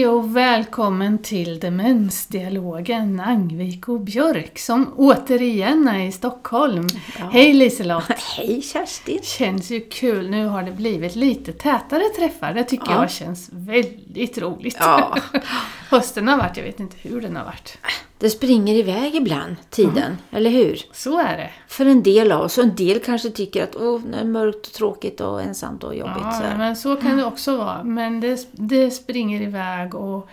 Hej och välkommen till Demensdialogen Angvik och Björk som återigen är i Stockholm. Ja. Hej Liselott! Hej Kerstin! Känns ju kul, nu har det blivit lite tätare träffar. Det tycker Ja. jag känns väldigt roligt. Ja. Hösten har varit, jag vet inte hur den har varit. Det springer iväg ibland, tiden, eller hur? Så är det. För en del av oss, och en del kanske tycker att åh, det är mörkt och tråkigt och ensamt och jobbigt. Ja, så men så kan det också vara. Men det, det springer iväg och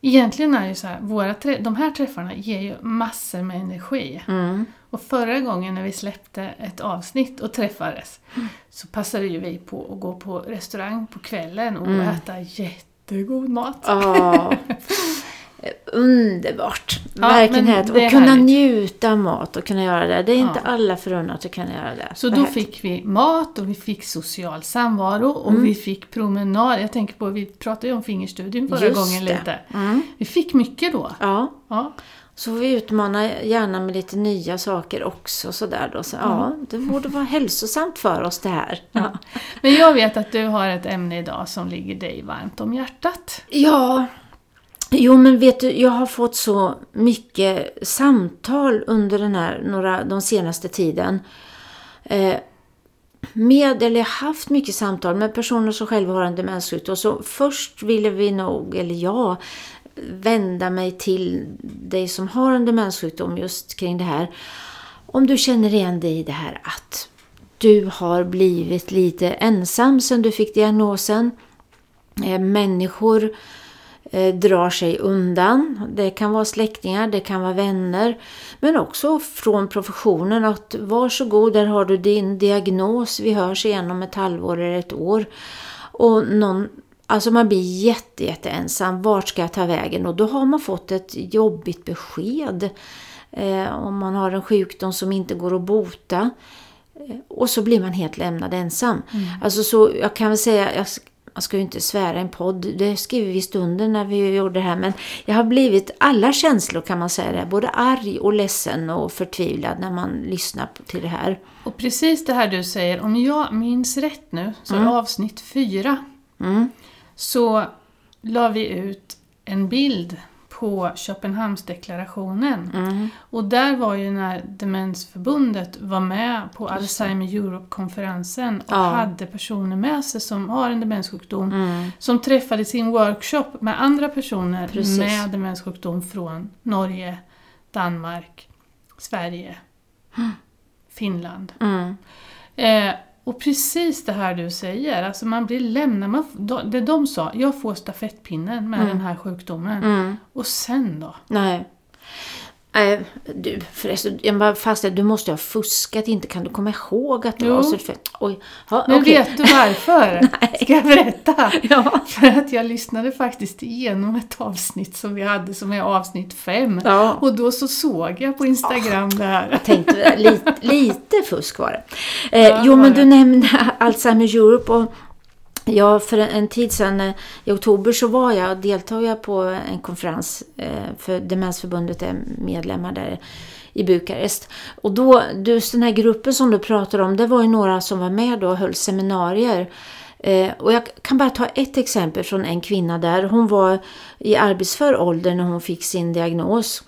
egentligen är det ju så här, våra de här träffarna ger ju massor med energi. Mm. Och förra gången när vi släppte ett avsnitt och träffades så passade ju vi på att gå på restaurang på kvällen och äta jättegod mat. Ja. Underbart! Ja, Verkligen är Och kunna härligt. njuta av mat och kunna göra det. Det är inte Ja. alla förunnat att kunna göra det. Så då härligt. fick vi mat och vi fick social samvaro och Mm. vi fick promenad. Jag tänker på, vi pratade ju om fingerstudien förra Just gången det. lite. Mm. Vi fick mycket då. Ja. Ja. Så vi utmana gärna med lite nya saker också. Sådär då. Så, ja, det borde vara hälsosamt för oss det här. Ja. Men jag vet att du har ett ämne idag som ligger dig varmt om hjärtat. Ja, jo men vet du, jag har fått så mycket samtal under den här, några, de senaste tiden. Eh, med, eller jag har haft mycket samtal med personer som själva har en demenssjukdom. Så först ville vi nog, eller jag, vända mig till dig som har en demenssjukdom just kring det här. Om du känner igen dig i det här att du har blivit lite ensam sedan du fick diagnosen. Eh, Människor eh, drar sig undan. Det kan vara släktingar, det kan vara vänner. Men också från professionen att varsågod, där har du din diagnos. Vi hörs igen om ett halvår eller ett år. Och någon, alltså man blir jätte, jätte ensam. Vart ska jag ta vägen? Och då har man fått ett jobbigt besked. Eh, om man har en sjukdom som inte går att bota. Eh, Och så blir man helt lämnad ensam. Alltså så, jag kan väl säga, jag, man ska ju inte svära i en podd, det skriver vi i stunden när vi gjorde det här, men jag har blivit alla känslor kan man säga det, både arg och ledsen och förtvivlad när man lyssnar till det här. Och precis det här du säger, om jag minns rätt nu, så Mm. avsnitt fyra Mm. så la vi ut en bild på Köpenhamnsdeklarationen. Mm. Och där var ju när Demensförbundet var med på Alzheimer Europe-konferensen och Ja. hade personer med sig som har en demenssjukdom Mm. som träffade sin workshop med andra personer Precis. med demenssjukdom från Norge, Danmark, Sverige, Finland. Mm. Eh, och precis det här du säger, alltså man blir lämnad, man, det de sa, jag får stafettpinnen med den här sjukdomen. Mm. Och sen då? Nej. Nej, du förresten, jag bara fastnade, du måste ha fuskat, inte kan du komma ihåg att du Jo. var så. Oj, Men okej. vet du varför? Ska jag berätta? Ja. För att jag lyssnade faktiskt igenom ett avsnitt som vi hade som är avsnitt fem. Ja. Och då så såg jag på Instagram det här. Jag tänkte lite, lite fusk var det. Eh, Ja, jo, men det. du nämnde Alzheimer Europe och Ja, för en, tid sedan eh, i oktober så var jag deltog jag på en konferens eh, för Demensförbundet är medlemmar där i Bukarest. Och då, just den här gruppen som du pratar om, det var ju några som var med då och höll seminarier. Eh, och jag kan bara ta ett exempel från en kvinna där. Hon var i arbetsför ålder när hon fick sin diagnos.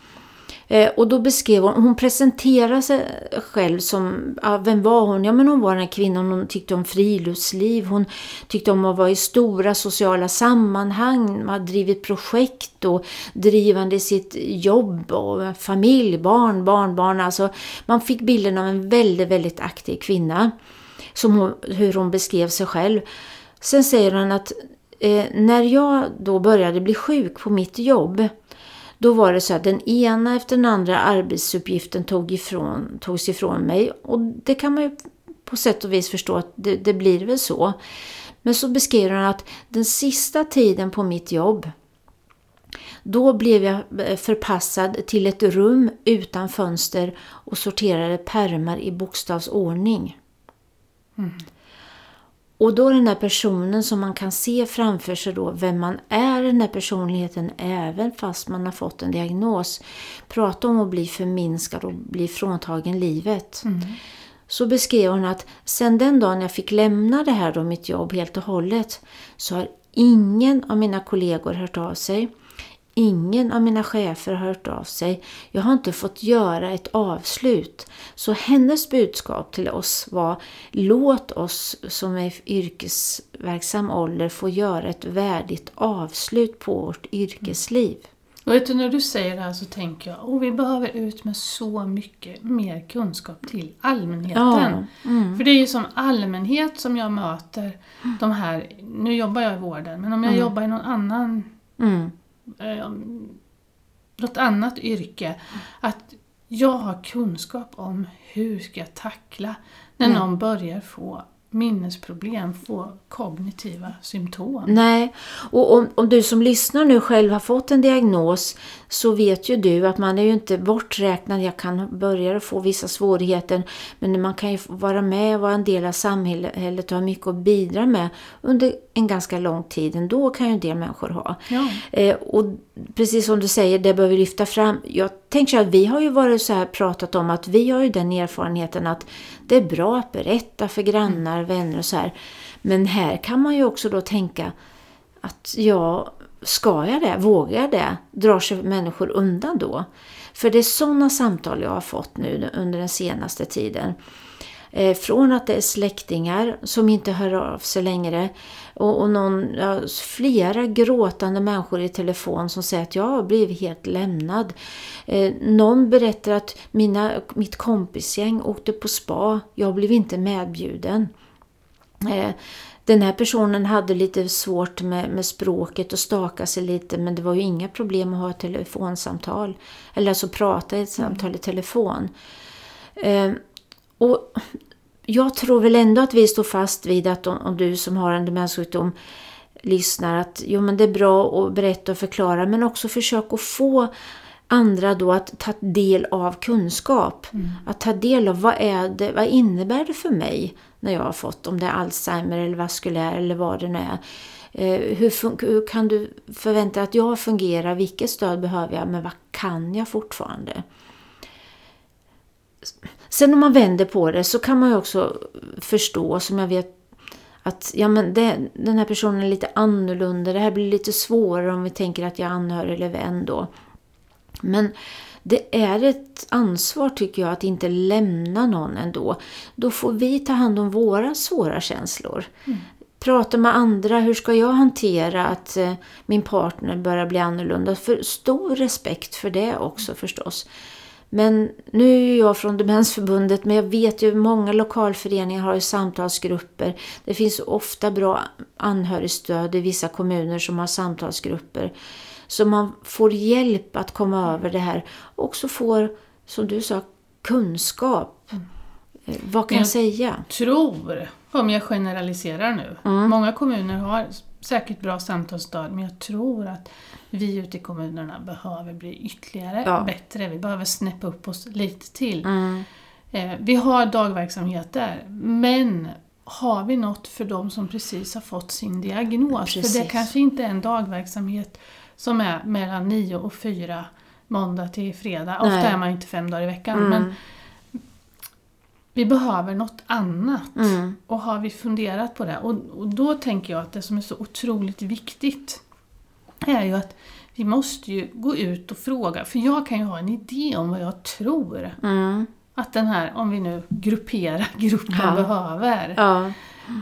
Eh, och då beskrev hon, hon presenterade sig själv som, ja, vem var hon? Ja men hon var den här kvinnan, hon tyckte om friluftsliv, hon tyckte om att vara i stora sociala sammanhang, hon har drivit projekt och drivande i sitt jobb och familj, barn, barnbarn. Alltså man fick bilden av en väldigt, väldigt aktiv kvinna, som hon, hur hon beskrev sig själv. Sen säger hon att eh, när jag då började bli sjuk på mitt jobb då var det så att den ena efter den andra arbetsuppgiften tog ifrån, togs ifrån mig. Och det kan man ju på sätt och vis förstå att det, det blir väl så. Men så beskriver han att den sista tiden på mitt jobb då blev jag eh, förpassad till ett rum utan fönster och sorterade pärmar i bokstavsordning. Mm. Och då den här personen som man kan se framför sig då, vem man är den här personligheten även fast man har fått en diagnos. Prata om att bli förminskad och bli fråntagen livet. Så beskrev hon att sen den dagen jag fick lämna det här då, mitt jobb helt och hållet, så har ingen av mina kollegor hört av sig. Ingen av mina chefer har hört av sig. Jag har inte fått göra ett avslut. Så hennes budskap till oss var låt oss som är yrkesverksam ålder få göra ett värdigt avslut på vårt yrkesliv. Och vet du, när du säger det här så tänker jag, oh, vi behöver ut med så mycket mer kunskap till allmänheten. Ja, mm. För det är ju som allmänhet som jag möter de här, nu jobbar jag i vården, men om jag Mm. jobbar i någon annan, Mm. Eh, något annat yrke, att jag har kunskap om hur ska jag tackla när Mm. någon börjar få minnesproblem, få kognitiva symptom. Nej, och om, om du som lyssnar nu själv har fått en diagnos så vet ju du att man är ju inte borträknad. Jag kan börja få vissa svårigheter men man kan ju vara med och vara en del av samhället och ha mycket att bidra med under en ganska lång tid. Ändå kan ju en del människor ha. Ja. Eh, och precis som du säger, det behöver vi lyfta fram. Jag tänker så att vi har ju varit så här pratat om att vi har ju den erfarenheten att det är bra att berätta för grannar, vänner och så här. Men här kan man ju också då tänka att ja, ska jag det? Vågar jag det? Drar sig människor undan då? För det är sådana samtal jag har fått nu under den senaste tiden. Eh, från att det är släktingar som inte hör av sig längre och, och någon, ja, flera gråtande människor i telefon som säger att jag har blivit helt lämnad. Eh, någon berättar att mina, mitt kompisgäng åkte på spa, jag blev inte medbjuden. Eh, den här personen hade lite svårt med, med språket och staka sig lite men det var ju inga problem att ha ett telefonsamtal. Eller alltså prata i ett samtal i telefon. Eh, och jag tror väl ändå att vi står fast vid att om, om du som har en demenssjukdom lyssnar att jo, men det är bra att berätta och förklara men också försök att få andra då att ta del av kunskap. Att ta del av vad, är det, vad innebär det för mig när jag har fått, om det är Alzheimer eller vaskulär eller vad det nu är. Eh, hur, hur kan du förvänta dig att jag fungerar? Vilket stöd behöver jag? Men vad kan jag fortfarande? Sen om man vänder på det så kan man ju också förstå, som jag vet att ja, men det, den här personen är lite annorlunda. Det här blir lite svårare om vi tänker att jag är anhörig eller vän då. Men det är ett ansvar tycker jag att inte lämna någon ändå. Då får vi ta hand om våra svåra känslor. Prata med andra, hur ska jag hantera att eh, min partner börjar bli annorlunda? För stor respekt för det också förstås. Men nu är ju jag från Demensförbundet men jag vet ju många lokalföreningar har ju samtalsgrupper. Det finns ofta bra anhörigstöd i vissa kommuner som har samtalsgrupper. Så man får hjälp att komma över det här och också får, som du sa, kunskap. Eh, Vad kan Men jag säga? tror, om jag generaliserar nu, många kommuner har säkert bra samtalsstöd men jag tror att vi ute i kommunerna behöver bli ytterligare Ja. bättre. Vi behöver snäppa upp oss lite till. Mm. Eh, vi har dagverksamheter men har vi något för de som precis har fått sin diagnos? För det Precis. kanske inte är en dagverksamhet som är mellan 9 och 4 måndag till fredag. Ofta Nej. är man inte fem dagar i veckan. Mm. Men vi behöver något annat. Mm. Och har vi funderat på det? Och, och då tänker jag att det som är så otroligt viktigt är ju att vi måste ju gå ut och fråga. För jag kan ju ha en idé om vad jag tror Mm. att den här, om vi nu grupperar gruppen, Ja. behöver. Ja.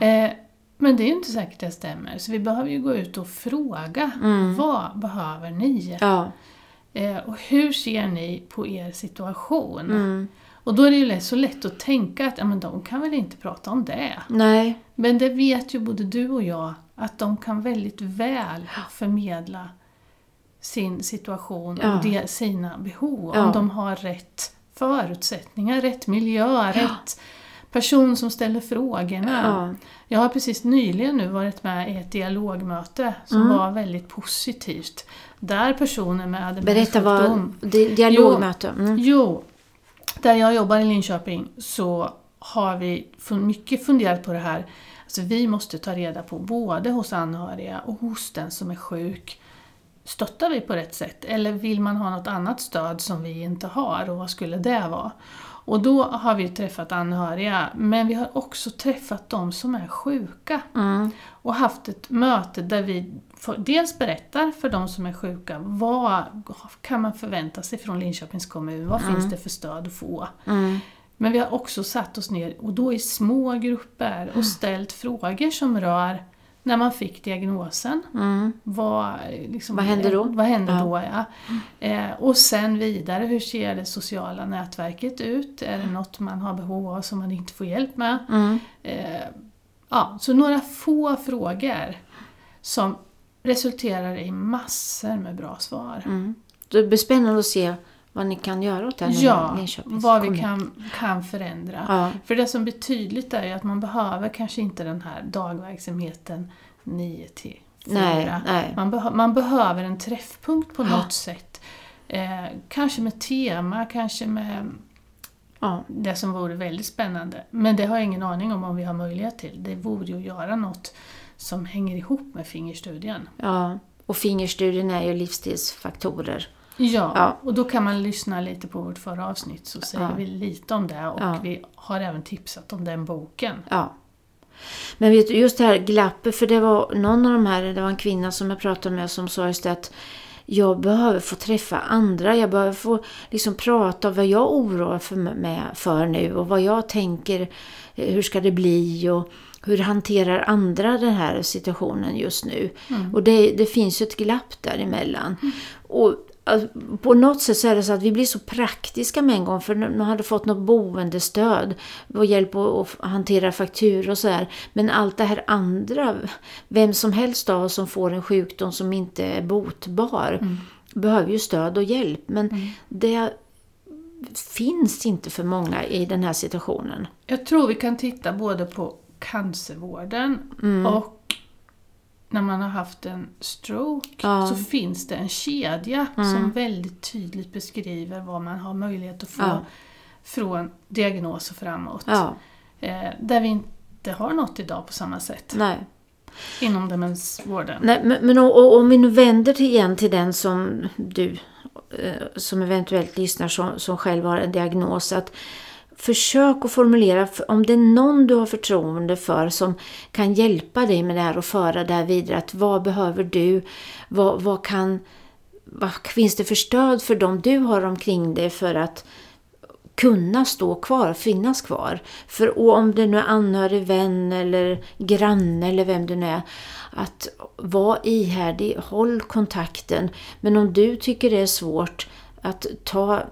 Eh, men det är ju inte säkert det stämmer. Så vi behöver ju gå ut och fråga. Mm. Vad behöver ni? Ja. Eh, och hur ser ni på er situation? Och då är det ju så lätt att tänka att ja, men de kan väl inte prata om det. Nej. Men det vet ju både du och jag att de kan väldigt väl förmedla sin situation Ja. och det, sina behov. Ja. Om de har rätt förutsättningar, rätt miljö, rätt person som ställer frågorna. Ja. Jag har precis nyligen nu varit med i ett dialogmöte som Mm. var väldigt positivt. Där personer med Berätta vad... Dialogmöte. Mm. Jo, där jag jobbar i Linköping så har vi mycket funderat på det här. Alltså vi måste ta reda på både hos anhöriga och hos den som är sjuk. stöttar vi på rätt sätt? Eller vill man ha något annat stöd som vi inte har och vad skulle det vara? Och då har vi träffat anhöriga, men vi har också träffat de som är sjuka. Mm. Och haft ett möte där vi dels berättar för de som är sjuka, vad kan man förvänta sig från Linköpings kommun? Vad finns det för stöd att få? Mm. Men vi har också satt oss ner, och då i små grupper, och ställt frågor som rör när man fick diagnosen. Mm. Vad, liksom, Vad händer då? Vad händer Ja. då ja. Eh, och sen vidare, hur ser det sociala nätverket ut? Är det något man har behov av som man inte får hjälp med? Mm. Eh, ja, så några få frågor som resulterar i massor med bra svar. Mm. Det blir spännande att se vad ni kan göra åt det här Ja, vad vi kan, kan förändra. Ja. För det som blir tydligt är ju att man behöver kanske inte den här dagverksamheten 9 till 4. Nej, nej. Man, behö- man behöver en träffpunkt på något sätt. Eh, kanske med tema, kanske med Ja. det som vore väldigt spännande. Men det har jag ingen aning om om vi har möjlighet till. Det vore ju att göra något som hänger ihop med fingerstudien. ja. Och fingerstudien är ju livsstilsfaktorer. Ja, Ja. och då kan man lyssna lite på vårt förra avsnitt så säger Ja. vi lite om det och Ja. vi har även tipsat om den boken. Ja. Men vet du, just det här glappet, för det var någon av de här, det var en kvinna som jag pratade med som sa just det att jag behöver få träffa andra, jag behöver få liksom prata om vad jag oroar för, med, för nu och vad jag tänker, eh, hur ska det bli och hur hanterar andra den här situationen just nu. Och det, det finns ju ett glapp däremellan. Och alltså, på något sätt så är det så att vi blir så praktiska med en gång för man hade fått något boendestöd och hjälp att hantera fakturor och så här. Men allt det här andra, vem som helst av oss som får en sjukdom som inte är botbar behöver ju stöd och hjälp. Men det finns inte för många i den här situationen. Jag tror vi kan titta både på cancervården Mm. och när man har haft en stroke Ja. Mm. så finns det en kedja som väldigt tydligt beskriver vad man har möjlighet att få Ja. från diagnos och framåt. Ja, Eh, där vi inte har något idag på samma sätt nej. inom demensvården. Nej, men, men och, och, om vi nu vänder till igen till den som du eh, som eventuellt lyssnar som, som själv har en diagnos. Att försök att formulera, om det är någon du har förtroende för som kan hjälpa dig med det här och föra det här vidare. Att vad behöver du? Vad, vad kan vad finns det för stöd för dem du har omkring dig för att kunna stå kvar, finnas kvar. För om det nu är anhörig, vän eller granne eller vem det nu är. Att vara ihärdig, håll kontakten. Men om du tycker det är svårt att ta,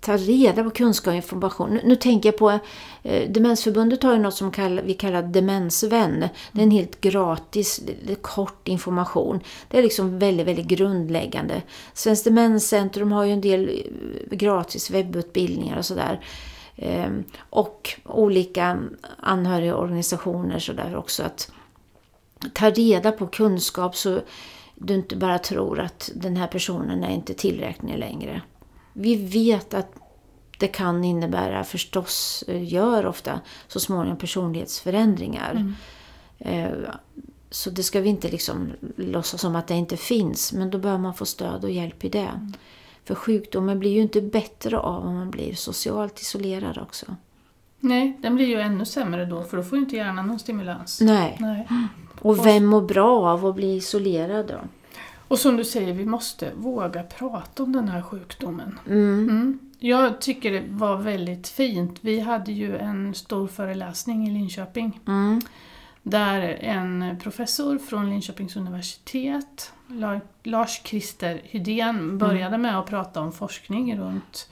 ta reda på kunskap och information. Nu, nu tänker jag på eh, Demensförbundet har ju något som kall, vi kallar demensvän. Det är en helt gratis, kort information. Det är liksom väldigt, väldigt grundläggande. Svenskt Demenscentrum har ju en del eh, gratis webbutbildningar och sådär. Eh, och olika anhörigorganisationer sådär också. Att ta reda på kunskap så du inte bara tror att den här personen är inte tillräcklig längre. Vi vet att det kan innebära, förstås eh, gör ofta, så småningom personlighetsförändringar. Eh, Så det ska vi inte liksom låtsas som att det inte finns, men då bör man få stöd och hjälp i det. För sjukdomen blir ju inte bättre av om man blir socialt isolerad också. Nej, den blir ju ännu sämre då för då får ju inte hjärnan någon stimulans. Nej. Nej. Och vem mår bra av att bli isolerad då? Och som du säger, vi måste våga prata om den här sjukdomen. Mm. Mm. Jag tycker det var väldigt fint. Vi hade ju en stor föreläsning i Linköping Mm. där en professor från Linköpings universitet, La- Lars-Christer Hydén, började med att prata om forskning runt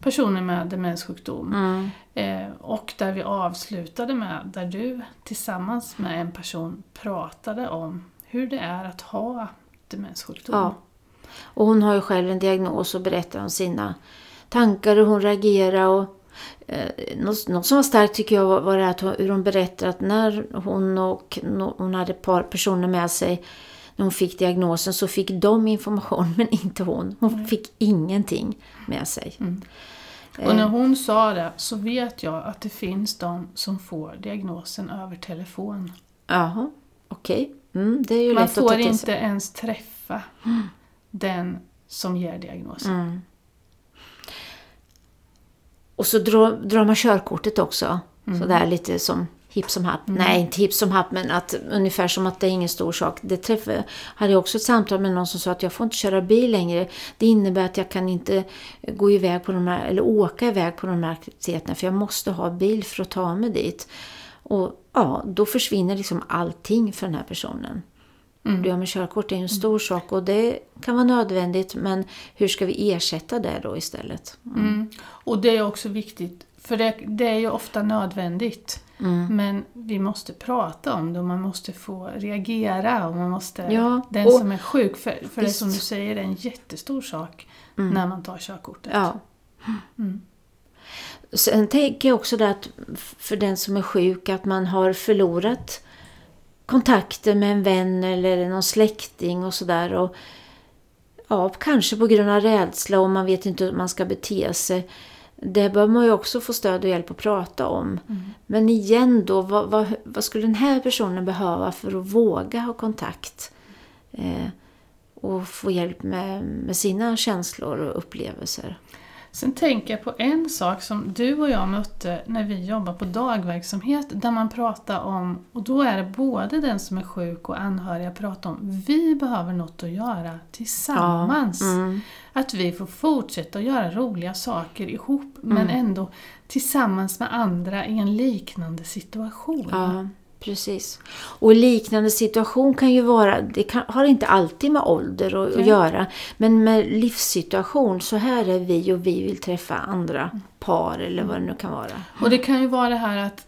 personer med demenssjukdom. Mm. Eh, och där vi avslutade med, där du tillsammans med en person pratade om hur det är att ha demenssjukdom. Ja. Och hon har ju själv en diagnos och berättar om sina tankar och hon reagerar. Och, eh, något, något som var starkt tycker jag var, var det att hon, hur hon berättar att när hon och no, hon hade ett par personer med sig när hon fick diagnosen så fick de information men inte hon. Hon fick ingenting med sig. Och när hon sa det så vet jag att det finns de som får diagnosen över telefon. Jaha, okej. Mm, Man får inte ens träffa den som ger diagnosen. Mm. Och så drar, drar man körkortet också. Mm. Sådär lite som hipp som happ. Nej, inte hipp som happ, men att, ungefär som att det är ingen stor sak. Det träffade, hade jag också ett samtal med någon som sa att jag får inte köra bil längre. Det innebär att jag kan inte gå iväg på de här, eller åka iväg på de här aktiviteterna för jag måste ha bil för att ta mig dit. Och ja, då försvinner liksom allting för den här personen. Mm. Det med körkort är en stor sak och det kan vara nödvändigt men hur ska vi ersätta det då istället? Mm. Och det är också viktigt, för det, det är ju ofta nödvändigt. Mm. Men vi måste prata om det och man måste få reagera och man måste... Ja, den och- som är sjuk, för, för det Visst. som du säger är en jättestor sak Mm. när man tar körkortet. Ja. Sen tänker jag också det att för den som är sjuk att man har förlorat kontakten med en vän eller någon släkting och sådär. Ja, kanske på grund av rädsla och man vet inte hur man ska bete sig. Det bör man ju också få stöd och hjälp att prata om. Mm. Men igen då, vad, vad, vad skulle den här personen behöva för att våga ha kontakt? Eh, och få hjälp med, med sina känslor och upplevelser. Sen tänker jag på en sak som du och jag mötte när vi jobbade på dagverksamhet där man pratar om, och då är det både den som är sjuk och anhöriga pratar om, vi behöver något att göra tillsammans. Mm. Att vi får fortsätta att göra roliga saker ihop men Mm. ändå tillsammans med andra i en liknande situation. Ja, precis. Och liknande situation kan ju vara, det kan, har inte alltid med ålder att, att göra, men med livssituation, så här är vi och vi vill träffa andra par eller vad det nu kan vara. Och det kan ju vara det här att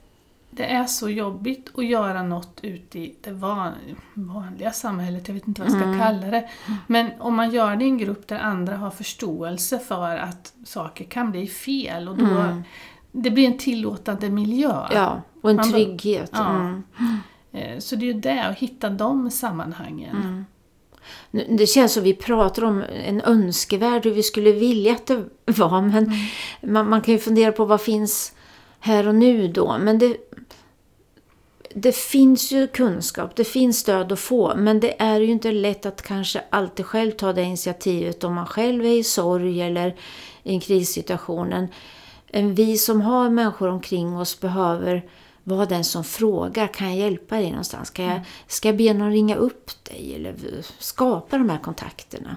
det är så jobbigt att göra något ute i det van, vanliga samhället, jag vet inte vad jag ska Mm. kalla det. Men om man gör det i en grupp där andra har förståelse för att saker kan bli fel och då Mm. Det blir en tillåtande miljö. Ja, och en Man bara- trygghet. Ja. Mm. Eh, Så det är ju det, att hitta de sammanhangen. Mm. Det känns som vi pratar om en önskevärld, hur vi skulle vilja att det var, men Mm. man, man kan ju fundera på vad finns här och nu då. Men det, det finns ju kunskap, det finns stöd att få, men det är ju inte lätt att kanske alltid själv ta det initiativet om man själv är i sorg eller i en krissituation. Vi som har människor omkring oss behöver vara den som frågar, kan jag hjälpa dig någonstans? Ska jag, ska jag be någon ringa upp dig eller skapa de här kontakterna?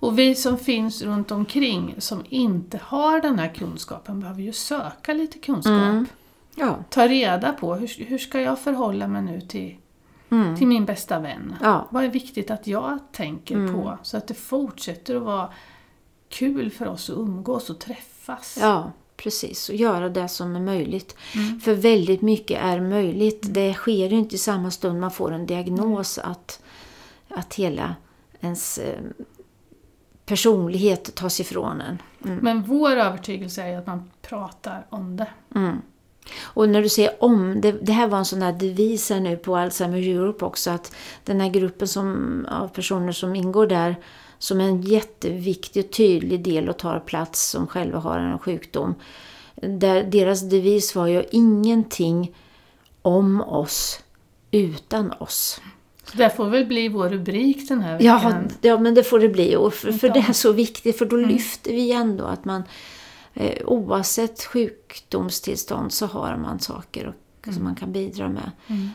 Och vi som finns runt omkring som inte har den här kunskapen behöver ju söka lite kunskap. Mm. Ja. Ta reda på hur, hur ska jag förhålla mig nu till, Mm. till min bästa vän? Ja. Vad är viktigt att jag tänker Mm. på så att det fortsätter att vara kul för oss att umgås och träffas. Ja, precis. Och göra det som är möjligt. Mm. För väldigt mycket är möjligt. Det sker ju inte i samma stund man får en diagnos att, att hela ens eh, personlighet tas ifrån en. Mm. Men vår övertygelse är att man pratar om det. Mm. Och när du säger om, det, det här var en sån där devis här nu på Alzheimer Europe också, att den här gruppen som, av personer som ingår där, som en jätteviktig och tydlig del och tar plats som själva har en sjukdom. Där deras devis var ju ingenting om oss utan oss. Så det får väl bli vår rubrik den här Ja, veckan. ja men det får det bli. Och för, för Ja. det är så viktigt, för då Mm. lyfter vi ändå att man eh, oavsett sjukdomstillstånd så har man saker och, som man kan bidra med. Mm.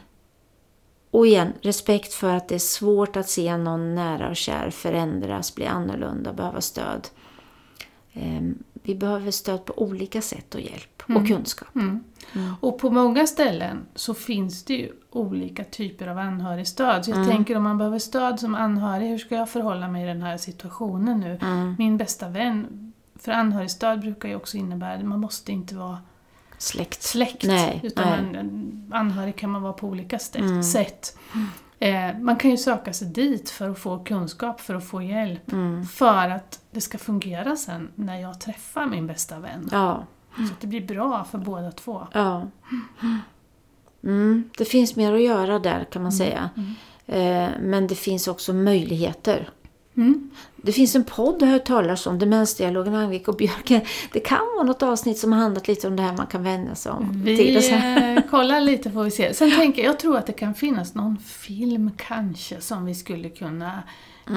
Och igen, respekt för att det är svårt att se någon nära och kär förändras, bli annorlunda, behöva stöd. Ehm, vi behöver stöd på olika sätt och hjälp Mm. och kunskap. Mm. Mm. Och på många ställen så finns det ju olika typer av anhörigstöd. Så jag Mm. tänker om man behöver stöd som anhörig, hur ska jag förhålla mig i den här situationen nu? Mm. Min bästa vän, för anhörigstöd brukar ju också innebära att man måste inte vara Släkt. släkt. Nej, utan nej. En anhörig kan man vara på olika Mm. sätt. Eh, man kan ju söka sig dit för att få kunskap, för att få hjälp. Mm. För att det ska fungera sen när jag träffar min bästa vän. Ja, Så att det blir bra för båda två. ja. Mm. Det finns mer att göra där kan man säga. Mm. Eh, men det finns också möjligheter. Mm. Det finns en podd jag har hört talas om, Demensdialogen Angvik och Björken. Det kan vara något avsnitt som har handlat lite om det här man kan vända sig om. Vi eh, kollar lite får vi se. Sen tänker jag, tror att det kan finnas någon film kanske som vi skulle kunna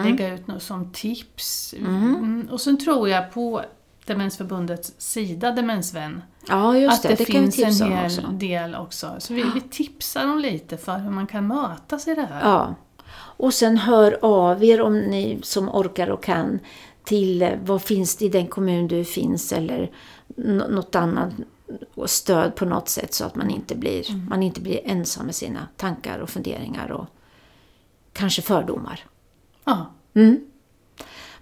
lägga ut något som tips. Mm. Och sen tror jag på Demensförbundets sida, Demensvän, Ja, just att det. det, finns en hel del också. Så vi, vi tipsar dem lite för hur man kan mötas i det här. Ja. Och sen hör av er om ni som orkar och kan till eh, vad finns det i den kommun du finns eller nå- något annat stöd på något sätt så att man inte blir, Mm. man inte blir ensam med sina tankar och funderingar och kanske fördomar. Ja, Mm.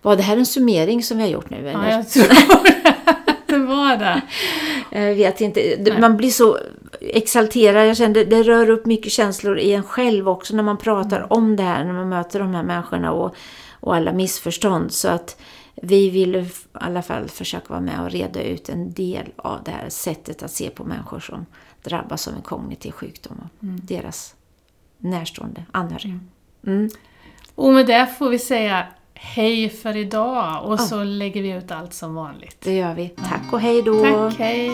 Var det här en summering som vi har gjort nu? Eller? ja jag tror det var det. Jag vet inte. Det-. Man blir så exalterad. Jag känner, det, det rör upp mycket känslor i en själv också när man pratar Mm. om det här, när man möter de här människorna och, och alla missförstånd. Så att vi vill i alla fall försöka vara med och reda ut en del av det här sättet att se på människor som drabbas av en kognitiv sjukdom och Mm. deras närstående anhöriga. Mm. Och med det får vi säga hej för idag och så lägger vi ut allt som vanligt. Det gör vi. Tack och hej då! Tack, hej!